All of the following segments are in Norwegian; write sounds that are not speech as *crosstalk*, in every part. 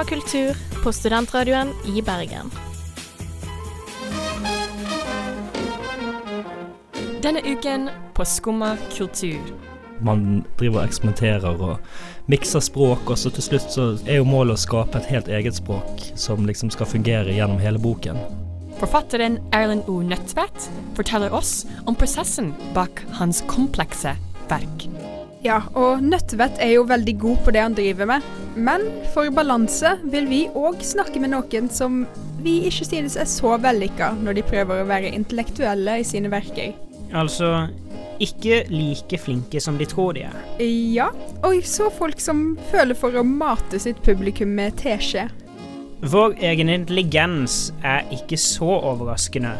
Oh. Kultur på studentradioen i Bergen. Denne uken på Skumma kultur. Man driver og eksperimenterer og mikser språk, og så til slutt så er jo målet å skape et helt eget språk som liksom skal fungere gjennom hele boken. Forfatteren Erlend O. Nødtvedt forteller oss om prosessen bak hans komplekse verk. Ja, og Nødtvedt er jo veldig god på det han driver med. Men for balanse vil vi òg snakke med noen som vi ikke synes er så vellykka når de prøver å være intellektuelle i sine verker. Altså ikke like flinke som de tror de er. Ja, og så folk som føler for å mate sitt publikum med teskje. Vår egen intelligens er ikke så overraskende.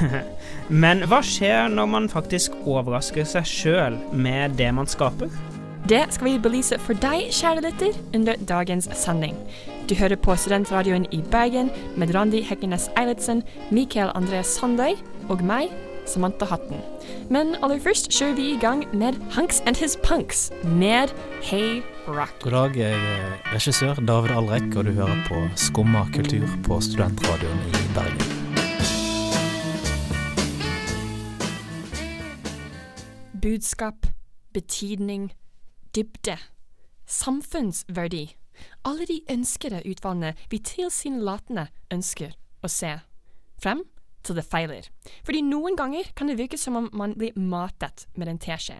*laughs* Men hva skjer når man faktisk overrasker seg sjøl med det man skaper? Det skal vi belyse for deg, kjære lytter, under dagens sending. Du hører på Studentradioen i Bergen med Randi Hekkenes Eilertsen, Mikael André Sandøy og meg, Samantha Hatten. Men aller først kjører vi i gang med Hunks and His Punks med Hey Rock. God dag, jeg er regissør David Alrek, og du hører på Skumma kultur på Studentradioen i Bergen. Budskap, betydning, dybde, samfunnsverdi. Alle de ønskede utvalgene vi tilsynelatende ønsker å se. Frem til det feiler. Fordi noen ganger kan det virke som om man blir matet med en teskje.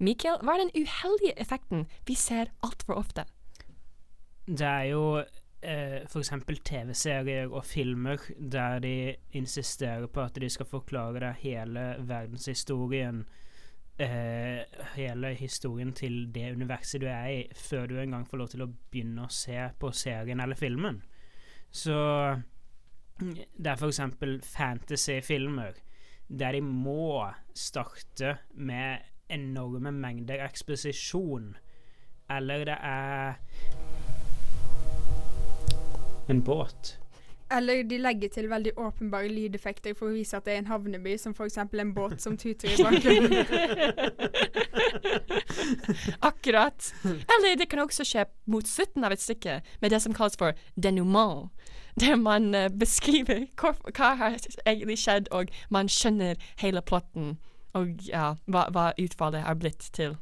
Mikael, hva er den uheldige effekten vi ser altfor ofte? Det er jo eh, f.eks. TV-serier og filmer der de insisterer på at de skal forklare deg hele verdenshistorien. Eh, hele historien til det universet du er i, før du engang får lov til å begynne å se på serien eller filmen. Så det er f.eks. fantasyfilmer der de må starte med enorme mengder eksposisjon. Eller det er en båt. Eller de legger til veldig åpenbare lydeffekter for å vise at det er en havneby, som f.eks. en båt som tuter i bakgrunnen. *laughs* Akkurat. Eller det kan også skje mot slutten av et stykke, med det som kalles for denouement. Der man uh, beskriver hva, hva har egentlig skjedd, og man skjønner hele plotten, og ja, hva, hva utfallet er blitt til.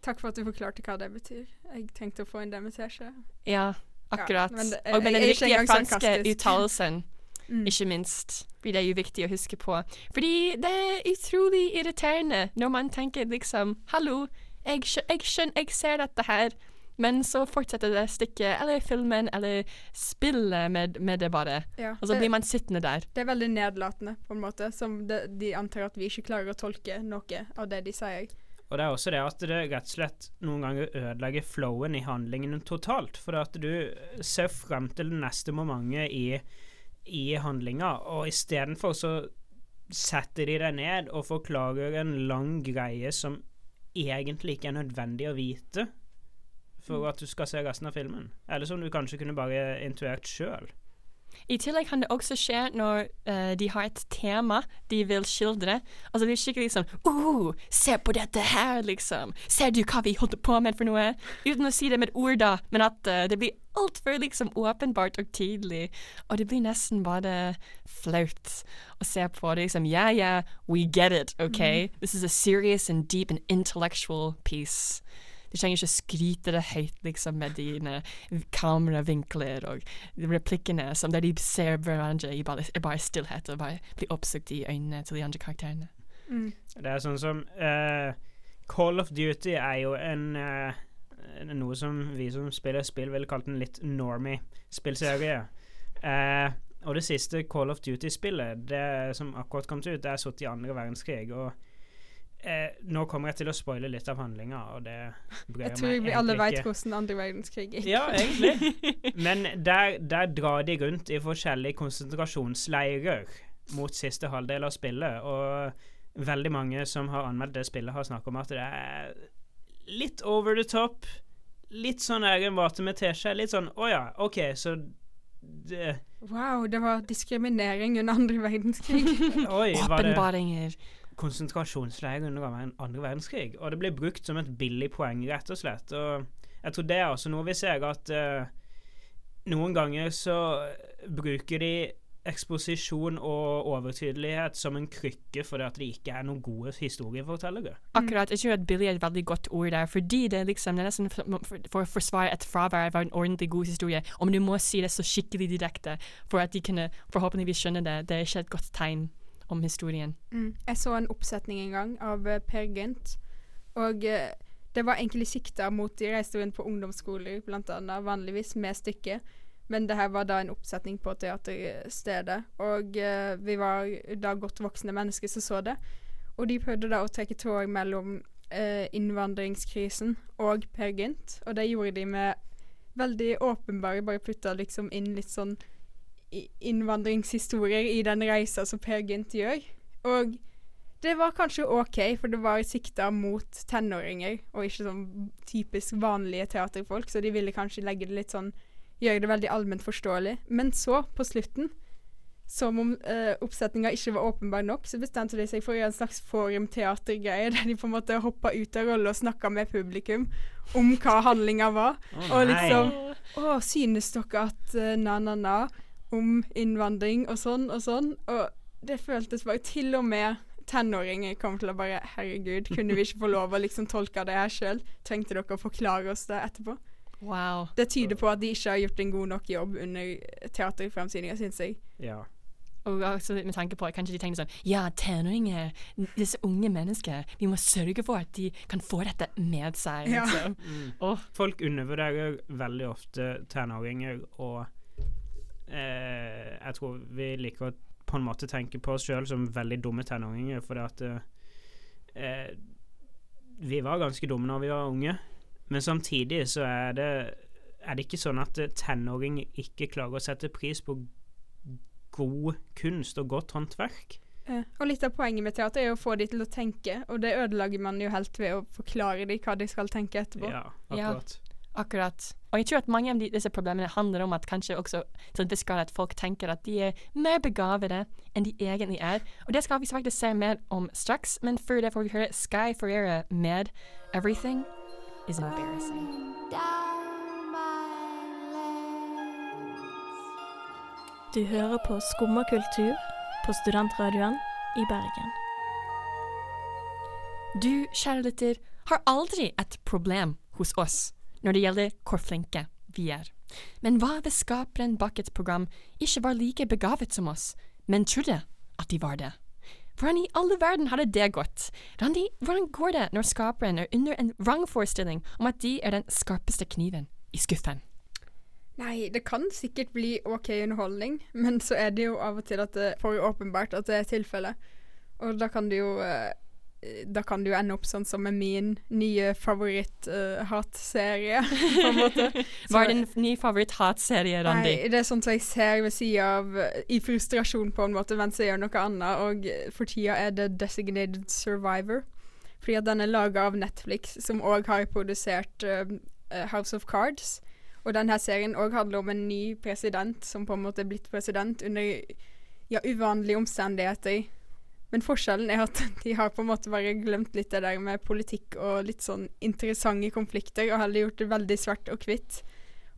Takk for at du forklarte hva det betyr. Jeg tenkte å få en demetesje. Ja, akkurat. Ja, det- og med den riktige franske uttalelsen, Mm. ikke minst. blir det jo viktig å huske på. Fordi det er utrolig irriterende når man tenker liksom Hallo, jeg, jeg skjønner, jeg ser dette her. Men så fortsetter det stykket, eller filmen, eller spillet med, med det bare. Ja, og så blir man sittende der. Det er veldig nedlatende, på en måte. Som det, de antar at vi ikke klarer å tolke noe av det de sier. Og det er også det at det rett og slett noen ganger ødelegger flowen i handlingen totalt. For at du ser frem til det neste momentet i, i handlinga, og istedenfor så setter de deg ned og forklarer en lang greie som egentlig ikke er nødvendig å vite for at du skal se resten av filmen. Eller som du kanskje kunne bare intuert sjøl. I tillegg kan det også skje når uh, de har et tema de vil skildre. Altså det er skikkelig sånn uh, Se på dette her, liksom! Ser du hva vi holdt på med for noe? Uten å si det med ord, da, men at uh, det blir altfor liksom åpenbart og tydelig. Og det blir nesten bare flaut å se på det. Liksom, yeah, yeah, we get it, OK? This is a serious and deep and intellectual piece. Du trenger ikke skryte det høyt liksom med dine kameravinkler og replikkene som der de ser hverandre i bare, bare stillhet og bare blir oppsøkt i øynene til de andre karakterene. Mm. Det er sånn som uh, Call of Duty er jo en uh, noe som vi som spiller spill ville kalt en litt normie spillserie. Uh, og det siste Call of Duty-spillet, det som akkurat kom ut, det er satt i andre verdenskrig. Og eh, Nå kommer jeg til å spoile litt av handlinga, og det bryr Jeg jeg tror meg vi alle veit hvordan andre verdenskrig gikk. Ja, egentlig. *laughs* Men der, der drar de rundt i forskjellige konsentrasjonsleirer mot siste halvdel av spillet, og veldig mange som har anmeldt det spillet, har snakket om at det er litt over the top. Litt sånn egen vate med teskje. Litt sånn å ja, OK, så det Wow, det var diskriminering under andre verdenskrig. *laughs* Åpenbaringer. Konsentrasjonsleir under andre verdenskrig. Og det ble brukt som et billig poeng, rett og slett. Og jeg tror det er også noe vi ser at uh, noen ganger så bruker de eksposisjon og overtydelighet som en krykke fordi at det ikke er noen gode historiefortellere. Akkurat. Jeg tror at billig er et veldig godt ord der, fordi det liksom det er nesten for å forsvare et fravær av en ordentlig god historie. Om du må si det så skikkelig direkte for at de kunne forhåpentligvis skjønne det, det er ikke et godt tegn om historien. Mm. Jeg så en oppsetning en gang av eh, Per Gynt, og eh, det var egentlig sikta mot de reiste rundt på ungdomsskoler, annet, vanligvis med stykket. Men det her var da en oppsetning på teaterstedet, og uh, vi var da godt voksne mennesker som så det. Og de prøvde da å trekke tråd mellom innvandringskrisen og Per Gynt, og det gjorde de med veldig åpenbare, bare putta liksom inn litt sånn innvandringshistorier i den reisa som Per Gynt gjør. Og det var kanskje OK, for det var sikta mot tenåringer, og ikke sånn typisk vanlige teaterfolk, så de ville kanskje legge det litt sånn Gjøre det veldig allment forståelig. Men så, på slutten, som om eh, oppsetninga ikke var åpenbar nok, så bestemte de seg for å gjøre en slags forumteatergreie, der de på en måte hoppa ut av rolle og snakka med publikum om hva handlinga var. Oh, og liksom Å, synes dere at uh, na-na-na om innvandring og sånn og sånn? Og det føltes bare Til og med tenåringer kom til å bare Herregud, kunne vi ikke få lov å liksom tolke det her sjøl? Trengte dere å forklare oss det etterpå? Wow. Det tyder på at de ikke har gjort en god nok jobb under teaterfremsyninga, syns jeg. Ja. Og også med tanke på kanskje de tenker sånn Ja, tenåringer, disse unge mennesker, vi må sørge for at de kan få dette med seg. Ja. Liksom. Mm. Folk undervurderer veldig ofte tenåringer, og eh, jeg tror vi liker å på en måte tenke på oss sjøl som veldig dumme tenåringer, fordi at eh, Vi var ganske dumme når vi var unge, men samtidig så er det er det ikke sånn at eh, tenåringer ikke klarer å sette pris på god kunst og godt håndverk? Eh, og litt av poenget med teater er å få de til å tenke, og det ødelegger man jo helt ved å forklare de hva de skal tenke etterpå. Ja, akkurat. Akkurat. Og jeg tror at mange av de, disse problemene handler om at kanskje også til en viss grad at folk tenker at de er mer begavede enn de egentlig er. Og det skal vi faktisk se mer om straks, men før det får vi høre Sky Ferreira med 'Everything Is Embarrassing'. Du hører på Skumma kultur på Studentradioen i Bergen. Du, kjære lytter, har aldri et problem hos oss når det gjelder hvor flinke vi er. Men hva hvis skaperen bak et program ikke var like begavet som oss, men trodde at de var det? Hvordan i alle verden hadde det gått? Randi, hvordan går det når skaperen er under en vrangforestilling om at de er den skarpeste kniven i skuffen? Nei, det kan sikkert bli OK underholdning, men så er det jo av og til at det får åpenbart at det er tilfellet. Og da kan det jo eh, Da kan det jo ende opp sånn som med min nye favoritt-hatserie, *laughs* på en måte. *laughs* Hva er din nye favoritt-hatserie, Randi? Nei, det er sånt som jeg ser ved sida av eh, I frustrasjon, på en måte, mens jeg gjør noe annet. Og eh, for tida er det Designated Survivor. Fordi at den er laga av Netflix, som òg har produsert uh, House of Cards. Og denne serien òg handler om en ny president som på en måte er blitt president under ja, uvanlige omstendigheter. Men forskjellen er at *laughs* de har på en måte bare glemt litt det der med politikk og litt sånn interessante konflikter, og heller gjort det veldig svart og hvitt.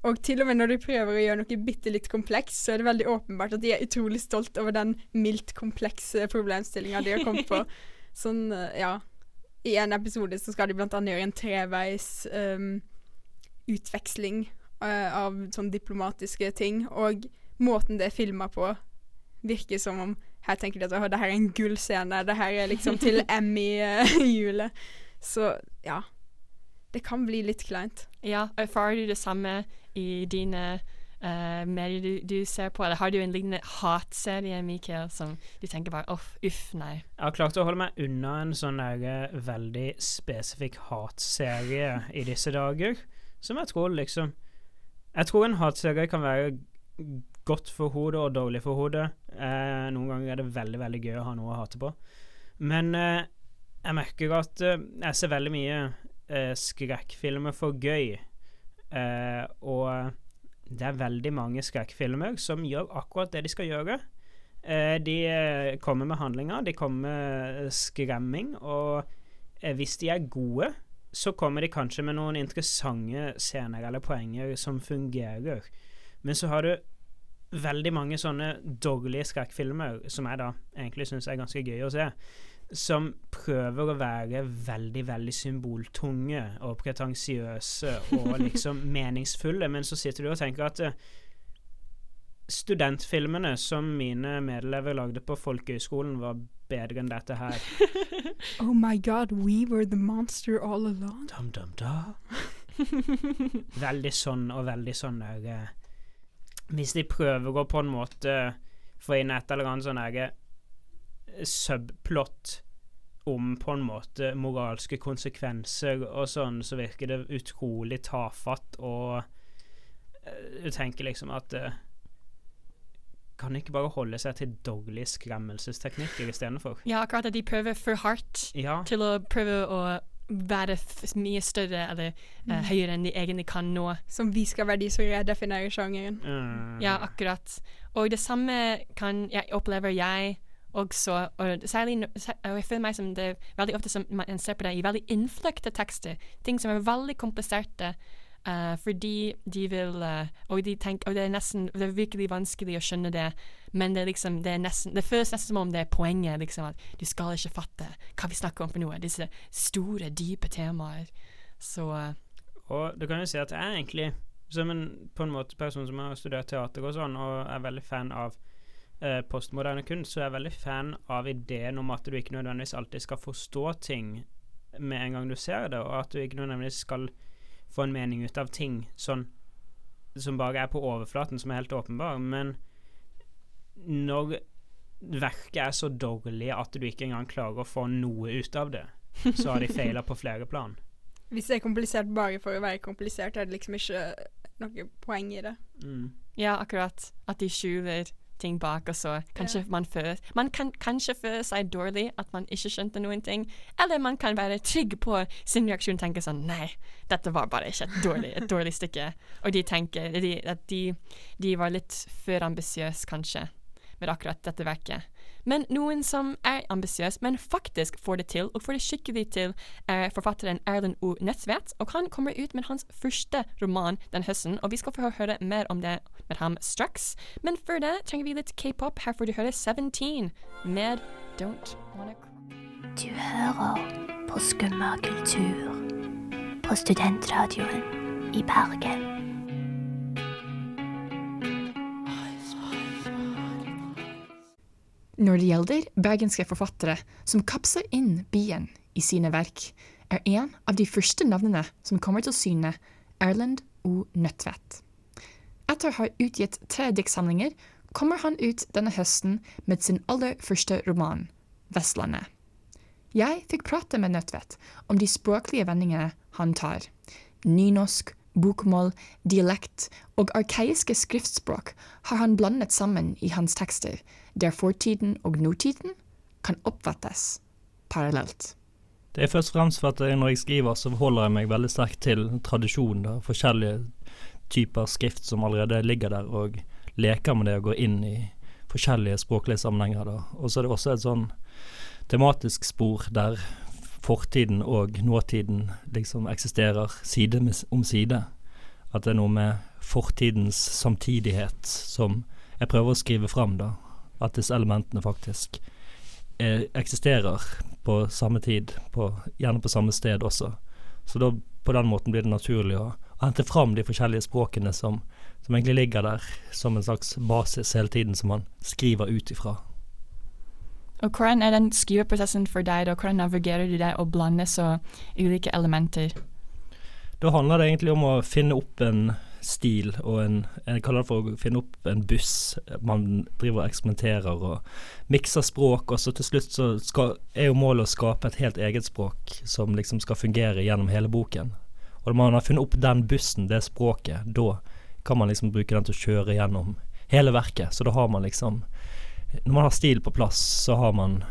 Og til og med når de prøver å gjøre noe bitte litt kompleks, så er det veldig åpenbart at de er utrolig stolt over den mildt komplekse problemstillinga de har kommet på. *laughs* Sånn, eh, ja I en episode så skal de blant annet gjøre en treveis um, utveksling uh, av sånn diplomatiske ting, og måten det er filma på, virker som om her tenker de at «Åh, det her er en gullscene, det her er liksom til *laughs* Emmy-hjulet. *laughs* Så ja. Det kan bli litt kleint. Ja, erfarer du det samme i dine uh, medier du, du ser på? Eller har du en lignende hatserie, Mikael, som du tenker bare uff, uff, nei? Jeg har klart å holde meg unna en sånn der eh, veldig spesifikk hatserie i disse dager, som jeg tror liksom Jeg tror en hatserie kan være godt for hodet og dårlig for hodet. Eh, noen ganger er det veldig, veldig gøy å ha noe å hate på. Men eh, jeg merker at eh, jeg ser veldig mye eh, skrekkfilmer for gøy. Eh, og det er veldig mange skrekkfilmer som gjør akkurat det de skal gjøre. Eh, de kommer med handlinger, de kommer med skremming, og hvis de er gode, så kommer de kanskje med noen interessante scener eller poenger som fungerer. Men så har du veldig mange sånne dårlige skrekkfilmer, som jeg da egentlig syns er ganske gøy å se, som prøver å være veldig, veldig symboltunge og pretensiøse og *laughs* liksom meningsfulle, men så sitter du og tenker at eh, studentfilmene som mine medelever lagde på folkehøyskolen, var bedre enn dette her. *laughs* Oh my god, we were the monster all along. Dum, dum, da. *laughs* veldig sånn og veldig sånn der eh, Hvis de prøver å på en måte få inn et eller annet sånn eget eh, subplot om på en måte moralske konsekvenser og sånn, så virker det utrolig tafatt, og eh, du tenker liksom at eh, kan ikke bare holde seg til dårlige skremmelsesteknikker istedenfor? Ja, akkurat at de prøver for hardt Ja. til å prøve å være f mye større eller eh, Mm. høyere enn de egentlig kan nå. Som vi skal være de som redefinerer sjangeren. Mm. Ja, akkurat. Og det samme kan jeg opplever jeg også, og særlig og jeg føler meg som det er veldig ofte som man ser på det i veldig innfløkte tekster, ting som er veldig kompliserte, eh, fordi de vil uh, og, de tenker, og det er nesten det er virkelig vanskelig å skjønne det, men det er liksom det, er nesten, det føles nesten som om det er poenget, liksom, at du skal ikke fatte hva vi snakker om for noe, disse store, dype temaer. Så uh, Og du kan jo si at jeg er egentlig, som en, på en måte person som har studert teater og sånn, og er veldig fan av postmoderne kunst, så er jeg veldig fan av ideen om at du ikke nødvendigvis alltid skal forstå ting med en gang du ser det, og at du ikke nødvendigvis skal få en mening ut av ting sånn som bare er på overflaten, som er helt åpenbar, men når verket er så dårlig at du ikke engang klarer å få noe ut av det, så har de feila på flere plan. *laughs* Hvis det er komplisert bare for å være komplisert, er det liksom ikke noe poeng i det. Mm. Ja, akkurat. At de skjuler ting bak, og så kanskje man føler Man kan kanskje føle seg dårlig at man ikke skjønte noen ting, eller man kan være trygg på sin reaksjon og tenke sånn Nei, dette var bare ikke et dårlig, et dårlig stykke. Og de tenker de, at de, de var litt for ambisiøse, kanskje, med akkurat dette verket. Men noen som er ambisiøs, men faktisk får det til, og får det skikkelig til, er forfatteren Erlend O. Nødtvedt. Og han kommer ut med hans første roman den høsten, og vi skal få høre mer om det med ham straks. Men før det trenger vi litt k-pop. Her får du høre 17 med Don't Wanna Cry. Du hører på Skumma kultur på studentradioen i Bergen. Når det gjelder bergenske forfattere som kapser inn byen i sine verk, er en av de første navnene som kommer til syne, Erlend O. Nødtvedt. Etter å ha utgitt tre diktsamlinger kommer han ut denne høsten med sin aller første roman, 'Vestlandet'. Jeg fikk prate med Nødtvedt om de språklige vendingene han tar. Nynorsk, bokmål, dialekt og arkaiske skriftspråk har han blandet sammen i hans tekster, der fortiden og nåtiden kan oppfattes parallelt. Det er først og fremst for at når jeg skriver, så holder jeg meg veldig sterkt til tradisjonen. da, Forskjellige typer skrift som allerede ligger der, og leker med det og går inn i forskjellige språklige sammenhenger. Og så er det også et sånn tematisk spor der fortiden og nåtiden liksom eksisterer side om side. At det er noe med fortidens samtidighet som jeg prøver å skrive fram, da. At disse elementene faktisk eh, eksisterer på samme tid, på, gjerne på samme sted også. Så da på den måten blir det naturlig å, å hente fram de forskjellige språkene som, som egentlig ligger der som en slags basis hele tiden, som man skriver ut ifra. Og hvordan er den skriveprosessen for deg, da? Hvordan navigerer du deg å blande så ulike elementer? Da handler det egentlig om å finne opp en stil og en Jeg kaller det for å finne opp en buss. Man driver og eksperimenterer og mikser språk, og så til slutt så skal, er jo målet å skape et helt eget språk som liksom skal fungere gjennom hele boken. Og når man har funnet opp den bussen, det språket, da kan man liksom bruke den til å kjøre gjennom hele verket. Så da har man liksom Når man har stil på plass, så har man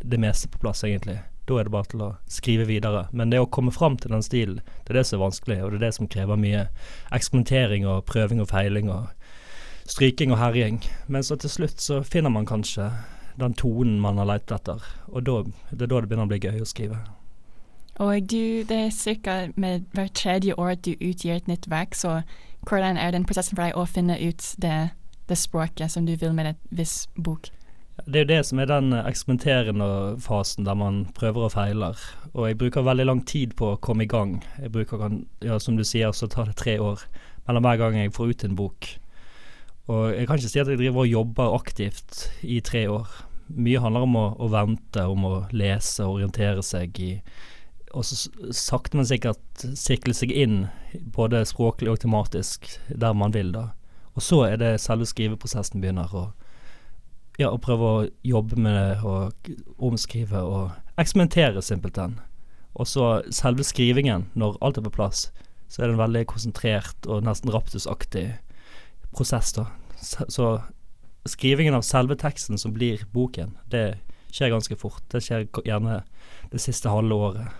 det meste på plass, egentlig. Da er det bare til å skrive videre. Men det å komme fram til den stilen, det er det som er vanskelig, og det er det som krever mye eksperimentering og prøving og feiling og stryking og herjing. Men så til slutt så finner man kanskje den tonen man har lett etter, og da, det er da det begynner å bli gøy å skrive. Og du, det er ca. hvert tredje år at du utgir et nytt verk, så hvordan er den prosessen for deg å finne ut det, det språket som du vil med et viss bok? Det er jo det som er den eksperimenterende fasen der man prøver og feiler. Og jeg bruker veldig lang tid på å komme i gang. Jeg bruker, ja, Som du sier, så tar det tre år mellom hver gang jeg får ut en bok. Og jeg kan ikke si at jeg driver og jobber aktivt i tre år. Mye handler om å, å vente, om å lese orientere seg i Og så sakte, men sikkert sikle seg inn, både språklig og tematisk, der man vil, da. Og så er det selve skriveprosessen begynner. og ja, og prøve å jobbe med det og omskrive og eksperimentere, simpelthen. Og så selve skrivingen, når alt er på plass, så er det en veldig konsentrert og nesten raptusaktig prosess, da. Så, skrivingen av selve teksten som blir boken, det skjer ganske fort. Det skjer gjerne det siste halve året.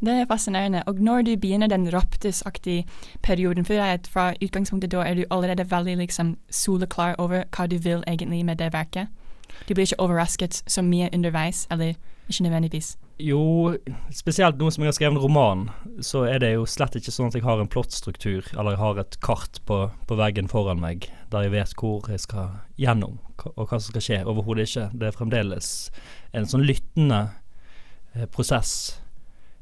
Det er fascinerende. Og når du begynner den raptusaktige perioden, for deg, fra utgangspunktet da er du allerede veldig liksom soleklar over hva du vil egentlig med det verket? Du blir ikke overrasket så mye underveis, eller ikke nødvendigvis? Jo, spesielt nå som jeg har skrevet en roman, så er det jo slett ikke sånn at jeg har en plottstruktur, eller jeg har et kart på, på veggen foran meg der jeg vet hvor jeg skal gjennom, og hva som skal skje. Overhodet ikke. Det er fremdeles en sånn lyttende eh, prosess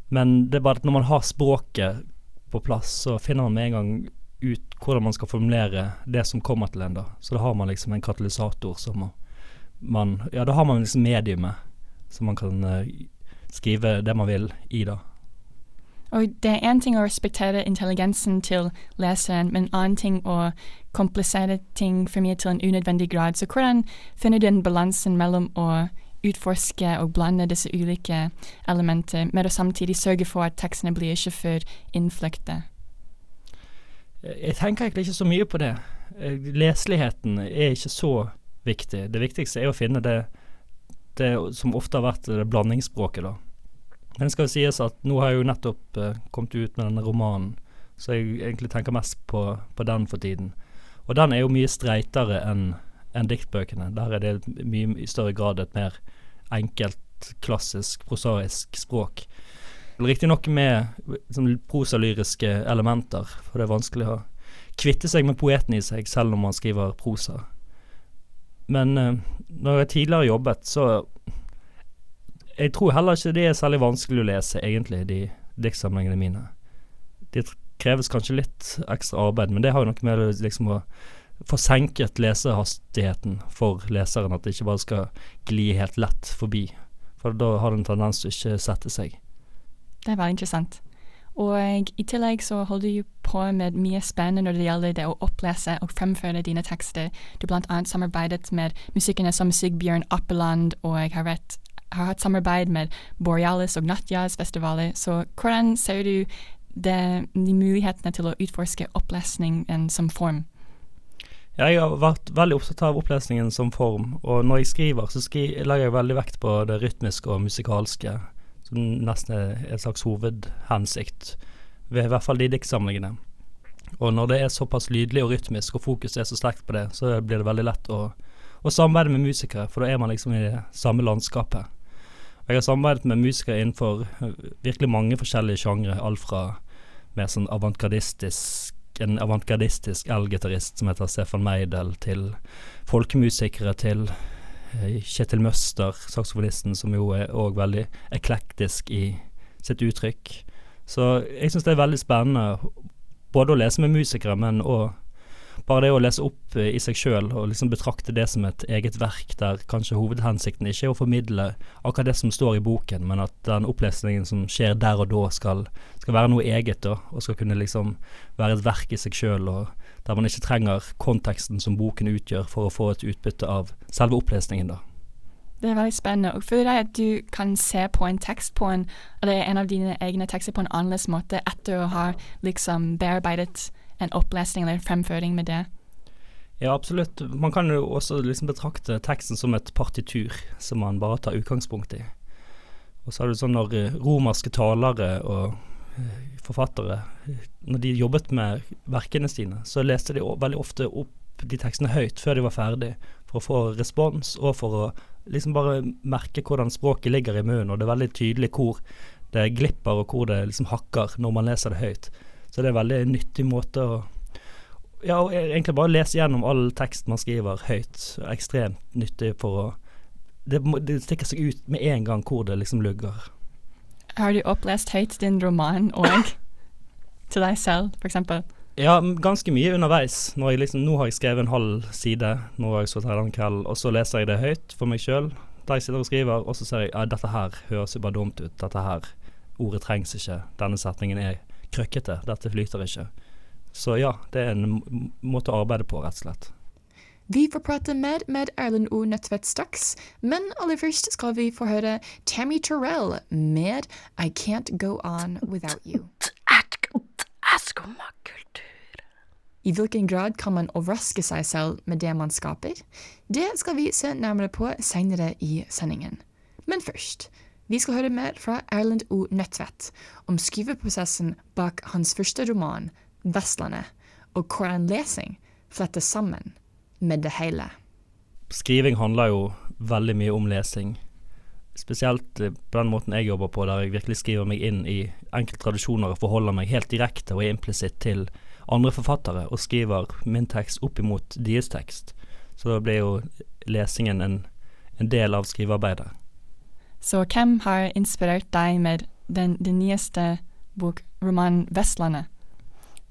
men det er bare at når man har språket på plass, så finner man med en gang ut hvordan man skal formulere det som kommer til en, da. Så da har man liksom en katalysator som man Ja, da har man liksom mediumet som man kan uh, skrive det man vil i, da. Og det er én ting å respektere intelligensen til leseren, men en annen ting å komplisere ting for mye til en unødvendig grad. Så hvordan finner du den balansen mellom å utforske og blande disse ulike elementer, med å samtidig sørge for at tekstene blir ikke for innfløkte? Jeg tenker egentlig ikke så mye på det. Leseligheten er ikke så viktig. Det viktigste er å finne det, det som ofte har vært det blandingsspråket, da. Men det skal jo sies at nå har jeg jo nettopp uh, kommet ut med denne romanen, så jeg egentlig tenker mest på, på den for tiden. Og den er jo mye streitere enn en diktbøkene. Der er det mye i større grad et mer enkelt, klassisk, prosaisk språk. Riktignok med sånn prosalyriske elementer, for det er vanskelig å kvitte seg med poeten i seg, selv om man skriver prosa. Men uh, når jeg tidligere jobbet, så Jeg tror heller ikke det er særlig vanskelig å lese, egentlig, de diktsamlingene mine. Det kreves kanskje litt ekstra arbeid, men det har jo noe med liksom å få senket lesehastigheten for leseren, at det ikke bare skal gli helt lett forbi. For da har det en tendens til å ikke sette seg. Det er veldig interessant. Og i tillegg så holder du på med mye spennende når det gjelder det å opplese og fremføre dine tekster. Du blant annet samarbeidet med musikerne som Sigbjørn Appeland, og har, rett, har hatt samarbeid med Borealis og Nattjazzfestivaler. Så hvordan ser du det, de mulighetene til å utforske opplesningen som form? Jeg har vært veldig opptatt av opplesningen som form, og når jeg skriver, så skri legger jeg veldig vekt på det rytmiske og musikalske, som nesten er en slags hovedhensikt ved i hvert fall de diktsamlingene. Og når det er såpass lydlig og rytmisk, og fokuset er så sterkt på det, så blir det veldig lett å, å samarbeide med musikere, for da er man liksom i det samme landskapet. Jeg har samarbeidet med musikere innenfor virkelig mange forskjellige sjangre, alt fra mer sånn avantgardistisk en avantgardistisk elgitarist som heter Stefan Meidel, til folkemusikere, til eh, Kjetil Møster, saksofonisten, som jo er òg veldig eklektisk i sitt uttrykk. Så jeg syns det er veldig spennende både å lese med musikere, men òg bare det å lese opp eh, i seg sjøl og liksom betrakte det som et eget verk, der kanskje hovedhensikten ikke er å formidle akkurat det som står i boken, men at den opplesningen som skjer der og da, skal, skal være noe eget, da, og skal kunne liksom være et verk i seg sjøl, og der man ikke trenger konteksten som boken utgjør for å få et utbytte av selve opplesningen, da. Det er veldig spennende. Og føler jeg at du kan se på en tekst på en, eller en av dine egne tekster på en annerledes måte etter å ha liksom bearbeidet en opplesning eller fremføring med det? Ja, absolutt. Man kan jo også liksom betrakte teksten som et partitur som man bare tar utgangspunkt i. Og så er det sånn når eh, romerske talere og eh, forfattere, eh, når de jobbet med verkene sine, så leste de veldig ofte opp de tekstene høyt før de var ferdig, for å få respons og for å liksom bare merke hvordan språket ligger i munnen, og det er veldig tydelig hvor det glipper og hvor det liksom hakker når man leser det høyt. Så det er en veldig nyttig måte å ja, og egentlig bare lese gjennom all tekst man skriver høyt. Ekstremt nyttig for å det, det stikker seg ut med en gang hvor det liksom lugger. Har du opplest høyt din roman òg? *laughs* til deg selv, eksempel? Ja, ganske mye underveis. Liksom, nå har jeg skrevet en halv side, nå har jeg så den kvelden, og så leser jeg det høyt for meg sjøl. Der jeg sitter og skriver, og så ser jeg at dette her høres jo bare dumt ut. Dette her, ordet trengs ikke. Denne setningen er krøkkete. Dette flyter ikke. Så ja, det er en måte å arbeide på, rett og slett. Vi får prate mer med Erlend O. Nødtvedt straks, men aller først skal vi få høre Tammy Terrell med I Can't Go On Without You. I hvilken grad kan man overraske seg selv med det man skaper? Det skal vi se nærmere på senere i sendingen. Men først, vi skal høre mer fra Erlend O. Nødtvedt om skriveprosessen bak hans første roman, 'Vestlandet', og hvordan lesing flettes sammen med det hele. Skriving handler jo veldig mye om lesing. Spesielt eh, på den måten jeg jobber på, der jeg virkelig skriver meg inn i enkelte tradisjoner og forholder meg helt direkte og implisitt til andre forfattere, og skriver min tekst opp imot deres tekst. Så da blir jo lesingen en, en del av skrivearbeidet. Så hvem har inspirert deg med den, den nyeste bok, romanen 'Vestlandet'?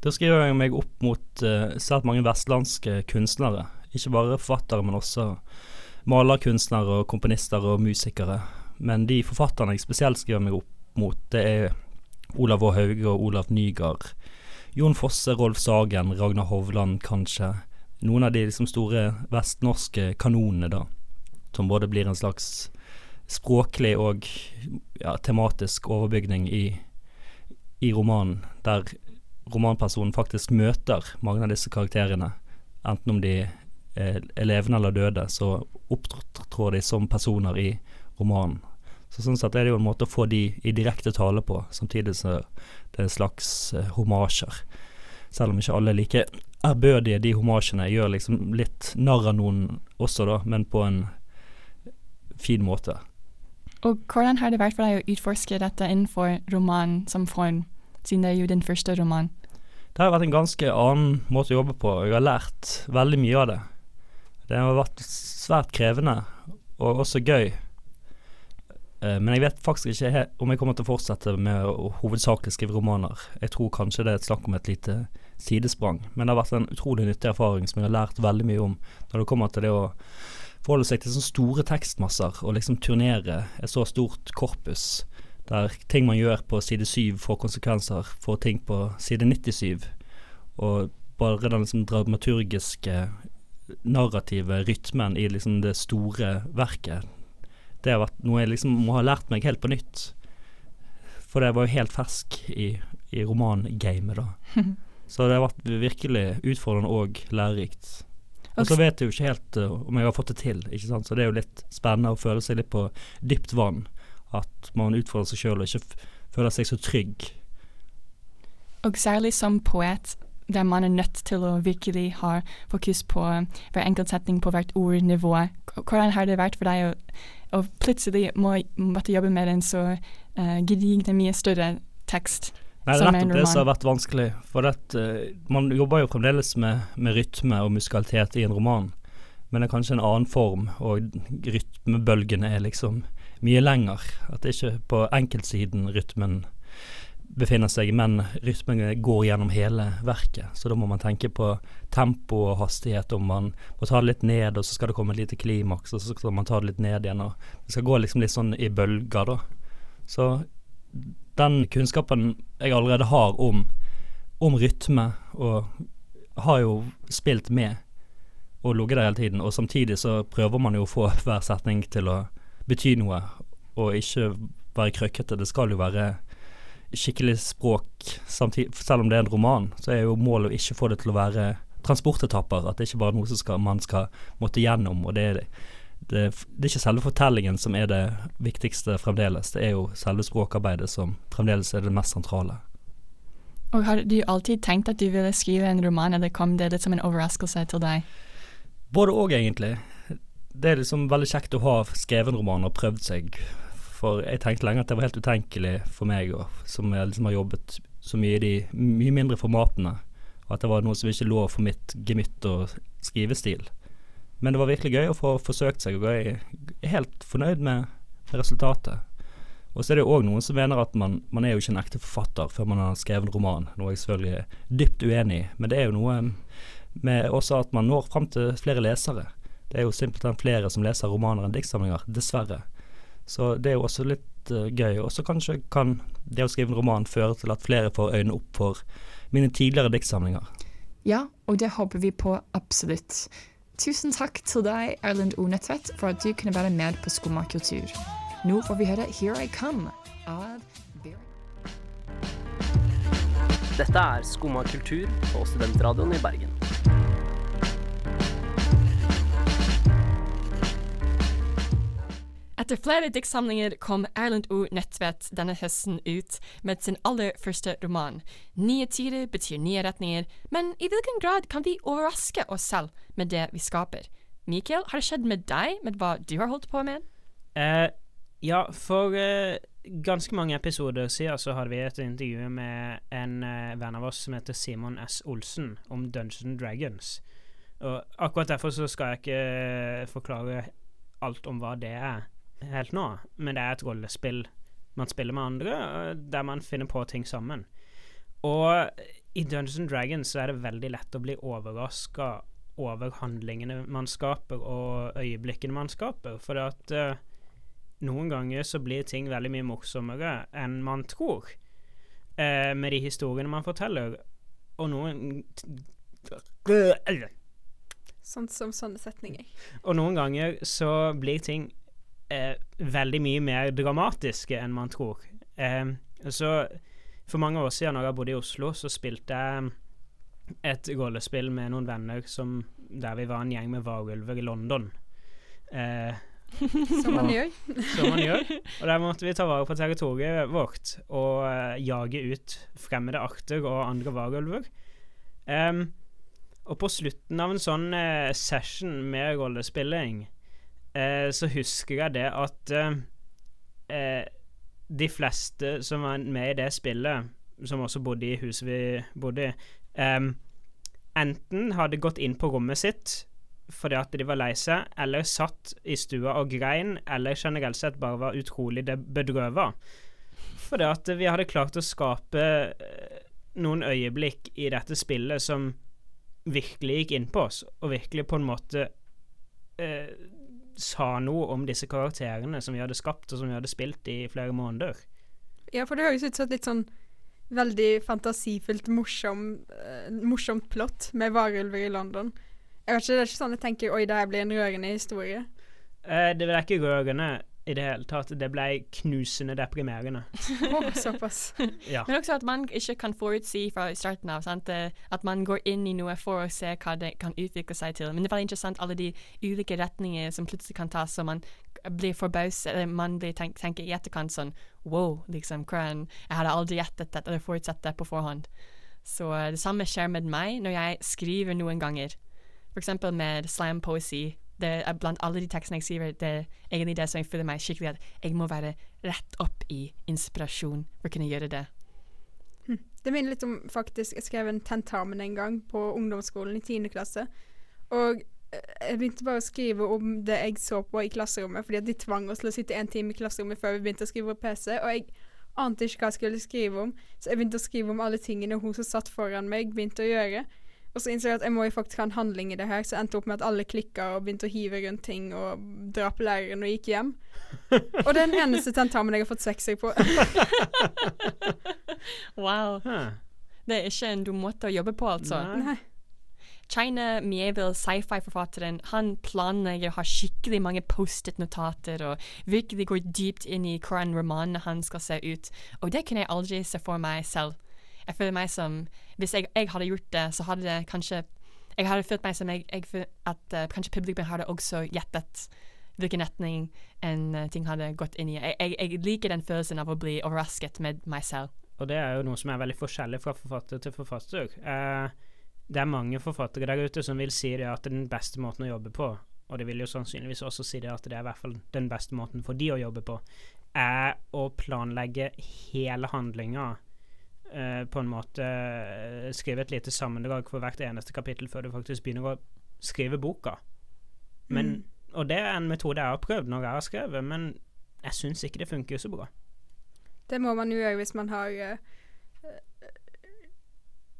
Da skriver jeg meg opp mot uh, svært mange vestlandske kunstnere. Ikke bare forfattere, men også malerkunstnere og komponister og musikere. Men de forfatterne jeg spesielt skriver meg opp mot, det er Olav Å. Hauge og Olav Nygaard. Jon Fosse, Rolf Sagen, Ragnar Hovland kanskje. Noen av de liksom store vestnorske kanonene, da. Som både blir en slags språklig og ja, tematisk overbygning i, i romanen, der romanpersonen faktisk møter mange av disse karakterene. Enten om de er er levende eller døde, så opptrår de som personer i romanen. Så sånn sett er det jo en måte å få de i direkte tale på, samtidig som det er en slags eh, homasjer. Selv om ikke alle er like ærbødige, de homasjene gjør liksom litt narr av noen også, da, men på en fin måte. Og hvordan har det vært for deg å utforske dette innenfor roman som form, siden det er jo din første roman? Det har vært en ganske annen måte å jobbe på, og jeg har lært veldig mye av det. Det har vært svært krevende, og også gøy. Eh, Men jeg vet faktisk ikke om jeg kommer til å fortsette med å hovedsakelig skrive romaner. Jeg tror kanskje det er et snakk om et lite sidesprang, men det har vært en utrolig nyttig erfaring som jeg har lært veldig mye om når det kommer til det å forholde seg til sånne store tekstmasser og liksom turnere et så stort korpus der ting man gjør på side 7 får konsekvenser for ting på side 97. Og bare den liksom dramaturgiske, narrative rytmen i liksom det store verket, det har vært noe jeg liksom må ha lært meg helt på nytt. For det var jo helt fersk i, i romangamet, da. *laughs* Så det har vært virkelig utfordrende og lærerikt. Og så vet jeg jo ikke helt uh, om jeg har fått det til, ikke sant. Så det er jo litt spennende å føle seg litt på dypt vann. At man utfordrer seg sjøl og ikke føler seg så trygg. Og særlig som poet, der man er nødt til å virkelig ha fokus på hver enkelt setning på hvert ordnivå. Hvordan har det vært for deg å, å plutselig må, måtte jobbe med en så uh, gedigne, mye større tekst Nei, det som nettopp det som har vært vanskelig. For det, eh, man jobber jo fremdeles med, med rytme og musikalitet i en roman, men det er kanskje en annen form, og rytmebølgene er liksom mye lenger. At det ikke på enkeltsiden rytmen befinner seg, men rytmen går gjennom hele verket. Så da må man tenke på tempo og hastighet, om man må ta det litt ned, og så skal det komme et lite klimaks, og så skal man ta det litt ned igjen. Og det skal gå liksom litt sånn i bølger, da. Så den kunnskapen jeg allerede har om, om rytme, og har jo spilt med og ligget der hele tiden, og samtidig så prøver man jo å få hver setning til å bety noe, og ikke være krøkkete. Det skal jo være skikkelig språk samtidig, selv om det er en roman, så er jo målet å ikke få det til å være transportetapper. At det ikke bare er noe som skal, man skal måtte gjennom. og det er det, det er ikke selve fortellingen som er det viktigste fremdeles, det er jo selve språkarbeidet som fremdeles er det mest sentrale. Og har du alltid tenkt at du ville skrive en roman, eller kom det litt som en overraskelse til deg? Både og, egentlig. Det er liksom veldig kjekt å ha skrevet en roman og prøvd seg. For jeg tenkte lenge at det var helt utenkelig for meg, som liksom har jobbet så mye i de mye mindre formatene. Og at det var noe som ikke lå for mitt gemytt og skrivestil. Men det var virkelig gøy å få forsøkt seg, og jeg er helt fornøyd med, resultatet. Og så er det jo òg noen som mener at man, man er jo ikke en ekte forfatter før man har skrevet en roman, noe jeg selvfølgelig er dypt uenig i. Men det er jo noe med også at man når fram til flere lesere. Det er jo simpelthen flere som leser romaner enn diktsamlinger, dessverre. Så det er jo også litt uh, gøy. Og så kanskje kan det å skrive en roman føre til at flere får øynene opp for mine tidligere diktsamlinger. Ja, og det håper vi på absolutt. Tusen takk til deg, Erlend Onetvedt, for at du kunne være med på Skumma kultur. Nå får vi høre Here I Come av Dette er Skumma kultur på Studentradioen i Bergen. Etter flere diktsamlinger kom Erlend O. Nødtvedt denne høsten ut med sin aller første roman. Nye tider betyr nye retninger, men i hvilken grad kan vi overraske oss selv med det vi skaper? Mikael, har det skjedd med deg, med hva du har holdt på med? Uh, ja, for uh, ganske mange episoder siden så hadde vi et intervju med en uh, venn av oss som heter Simon S. Olsen, om Dungeons Dragons. Og akkurat derfor så skal jeg ikke forklare alt om hva det er helt nå, men det er et rollespill man spiller med andre, der man finner på ting sammen. Og i Dungeons Dragons så er det veldig lett å bli overraska over handlingene man skaper, og øyeblikkene man skaper, for at uh, noen ganger så blir ting veldig mye morsommere enn man tror, Uh, med de historiene man forteller, og noen Sånn som sånne setninger. Og noen ganger så blir ting eh, veldig mye mer dramatiske enn man tror. Eh, så for mange år siden, når jeg bodde i Oslo, så spilte jeg et rollespill med noen venner som, der vi var en gjeng med varulver i London. Eh, Som man og- gjør. Som man gjør. Og der måtte vi ta vare på territoriet vårt og eh, jage ut fremmede arter og andre varulver. Em, og på slutten av en sånn eh, session med rollespilling, eh, så husker jeg det at eh, eh, de fleste som var med i det spillet, som også bodde i huset vi bodde i, eh, enten hadde gått inn på rommet sitt fordi at de var lei seg, eller satt i stua og grein, eller generelt sett bare var utrolig bedrøva. Fordi at vi hadde klart å skape eh, noen øyeblikk i dette spillet som virkelig gikk inn på oss, og virkelig på en måte eh, sa noe om disse karakterene som vi hadde skapt, og som vi hadde spilt i flere måneder. Ja, for det høres ut som et litt sånn veldig fantasifullt, morsom, uh, morsomt plott med varulver i London. Jeg vet ikke, Det er ikke sånn jeg tenker oi, det her blir en rørende historie. Uh, det er ikke rørende i det hele tatt. Det ble knusende deprimerende. *laughs* oh, såpass. *laughs* Ja. Men også at man ikke kan forutsi fra starten av. Sant? Eh, At man går inn i noe for å se hva det kan utvikle seg til. Men det er veldig interessant alle de ulike retninger som plutselig kan tas, så man blir forbauset, eller man blir tenk, tenker i etterkant sånn wow, liksom, hvordan Jeg hadde aldri gjettet dette eller forutsett det på forhånd. Så eh, det samme skjer med meg når jeg skriver noen ganger. For eksempel med slam poesi. Det er blant alle de tekstene jeg skriver, det er egentlig det som jeg føler meg skikkelig at jeg må være rett opp i inspirasjon for å kunne gjøre det. Hm. Det minner litt om faktisk Jeg skrev en tentamen en gang på ungdomsskolen i 10. klasse. Og eh, jeg begynte bare å skrive om det jeg så på i klasserommet, fordi at de tvang oss til å sitte en time i klasserommet før vi begynte å skrive på PC. Og jeg ante ikke hva jeg skulle skrive om, så jeg begynte å skrive om alle tingene hun som satt foran meg, begynte å gjøre. Og så innså jeg at jeg må jo faktisk ha en handling i det her, så jeg endte opp med at alle klikka og begynte å hive rundt ting og dra på læreren og gikk hjem. Og det er den eneste tentamen jeg har fått sekser på. *laughs* Wow. Det er ikke en dum måte å jobbe på, altså. Nei. China Mieville, sci-fi-forfatteren, han planlegger å ha skikkelig mange Post-it-notater og virkelig går dypt inn i hvordan romanene hans skal se ut. Og det kunne jeg aldri se for meg selv. Jeg føler meg som Hvis jeg, jeg hadde gjort det, så hadde det kanskje Jeg hadde følt meg som jeg, jeg at uh, kanskje publikum hadde også gjettet hvilken retning en uh, ting hadde gått inn i. Jeg, liker den følelsen av å bli overrasket med meg selv. Og det er jo noe som er veldig forskjellig fra forfatter til forfatter. Uh, det er mange forfattere der ute som vil si det at det er den beste måten å jobbe på, og de vil jo sannsynligvis også si det at det er i hvert fall den beste måten for de å jobbe på, er å planlegge hele handlinga. Eh, på en måte eh, skrive et lite sammendrag for hvert eneste kapittel før du faktisk begynner å skrive boka. Men, Mm. Og det er en metode jeg har prøvd når jeg har skrevet, men jeg syns ikke det funker så bra. Det må man jo gjøre hvis man har eh,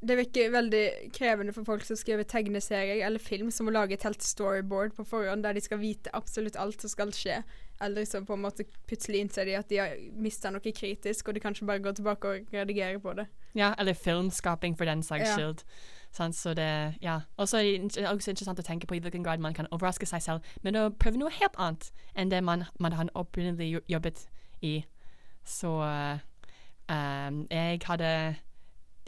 Det virker veldig krevende for folk som skriver tegneserier eller film, som å lage et helt storyboard på forhånd der de skal vite absolutt alt som skal skje. Eller så på en måte plutselig innser de at de har mista noe kritisk, og de kanskje bare går tilbake og redigerer på det. Ja, eller filmskaping for den saks Ja. skyld. Så det, ja. Også, også interessant å tenke på i hvilken grad man kan overraske seg selv med å prøve noe helt annet enn det man, man har opprinnelig jobbet i. Så um, jeg hadde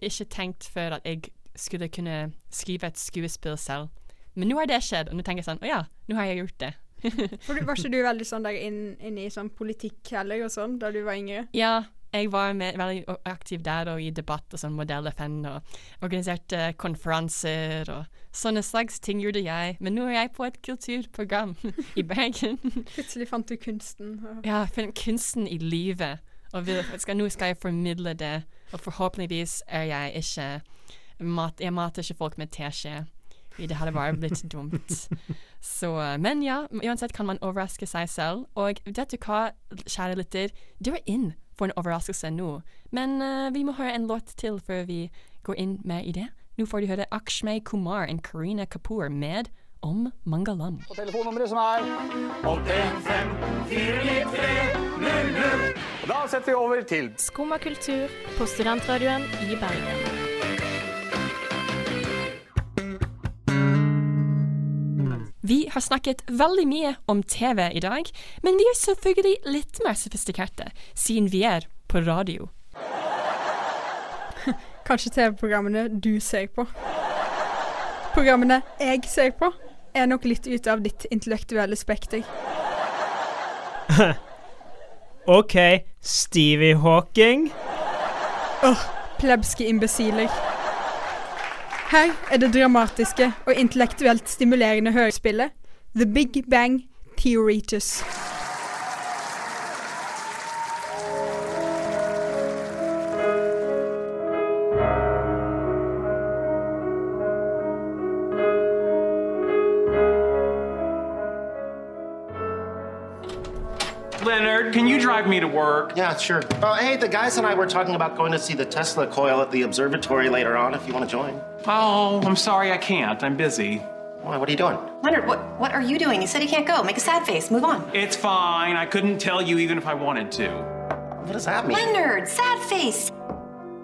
ikke tenkt før at jeg skulle kunne skrive et skuespill selv. Men nå har det skjedd, og nå tenker jeg sånn Å ja, nå har jeg gjort det. *laughs* For du, var ikke du veldig sånn der inn- inne i sånn politikk heller og sånn, da du var yngre? Ja, jeg var med, veldig aktiv der og i debatt og sånn modell-FN og organiserte konferanser og sånne slags ting gjorde jeg. Men nå er jeg på et kulturprogram *laughs* i Bergen. *laughs* Plutselig fant du kunsten. Og Ja, jeg fant kunsten i livet. Og vil, skal, nå skal jeg formidle det, og forhåpentligvis er jeg ikke mat, Jeg mater ikke folk med teskje. Det hadde bare blitt *laughs* dumt. Så, men ja, uansett kan man overraske seg selv. Og vet du hva, kjære lytter, du er inn for en overraskelse nå. Men uh, vi må høre en låt til før vi går inn med i det. Nå får du høre Akshmay Kumar og Karina Kapoor med Om Mangalam. Og telefonnummeret som er 815-493-00. Da setter vi over til Skumma kultur på studentradioen i Bergen. Vi har snakket veldig mye om TV i dag, men vi er selvfølgelig litt mer sofistikerte, siden vi er på radio. Kanskje TV-programmene du ser på. Programmene jeg ser på, er nok litt ute av ditt intellektuelle spekter. *laughs* OK, Stevie Hawking. Åh, plebske imbesiler. Her er det dramatiske og intellektuelt stimulerende hørespillet The Big Bang Theoretus. Leonard, can you drive me to work? Yeah, sure. Oh, hey, the guys and I were talking about going to see the Tesla coil at the observatory later on if you want to join. Oh, I'm sorry I can't. I'm busy. Why, what are you doing? Leonard, what, what are you doing? You said you can't go. Make a sad face. Move on. It's fine. I couldn't tell you even if I wanted to. What does that mean? Leonard, sad face.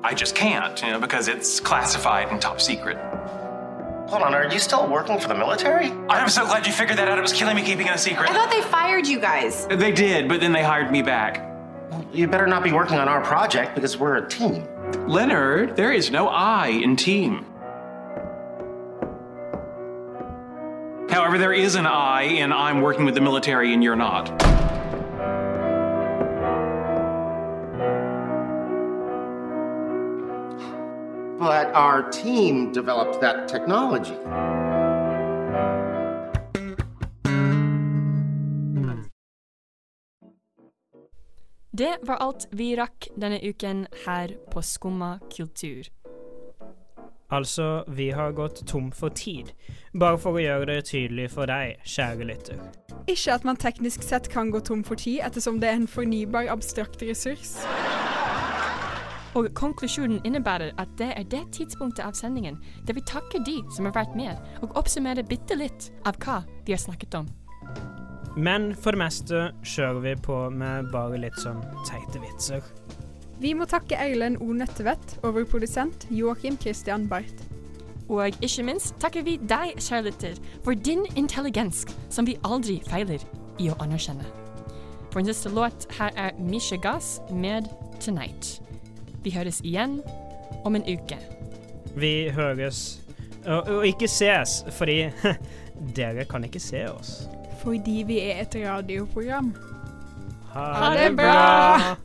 I just can't, you know, because it's classified and top secret. Hold on, are you still working for the military? I'm so glad you figured that out. It was killing me keeping it a secret. I thought they fired you guys. They did, but then they hired me back. You better not be working on our project because we're a team. Leonard, there is no I in team. However, there is an I in I'm working with the military and you're not. But our team developed that technology. Det var alt vi rakk denne uken her på Skumma kultur. Altså, vi har gått tom for tid. Bare for å gjøre det tydelig for deg, kjære lytter. Ikke at man teknisk sett kan gå tom for tid, ettersom det er en fornybar, abstrakt ressurs. Og konklusjonen innebærer at det er det tidspunktet av sendingen der vi takker de som har vært med, og oppsummerer bitte litt av hva vi har snakket om. Men for det meste kjører vi på med bare litt sånn teite vitser. Vi må takke Erlend O. Nøttevedt og vår produsent Joakim Christian Barth. Og ikke minst takker vi deg, kjærligheter, for din intelligens, som vi aldri feiler i å anerkjenne. For en siste låt her er Misha Gass med 'Tonight'. Vi høres igjen om en uke. Vi høres og, og ikke ses, fordi *laughs* dere kan ikke se oss. Fordi vi er et radioprogram. Ha, Ha det bra!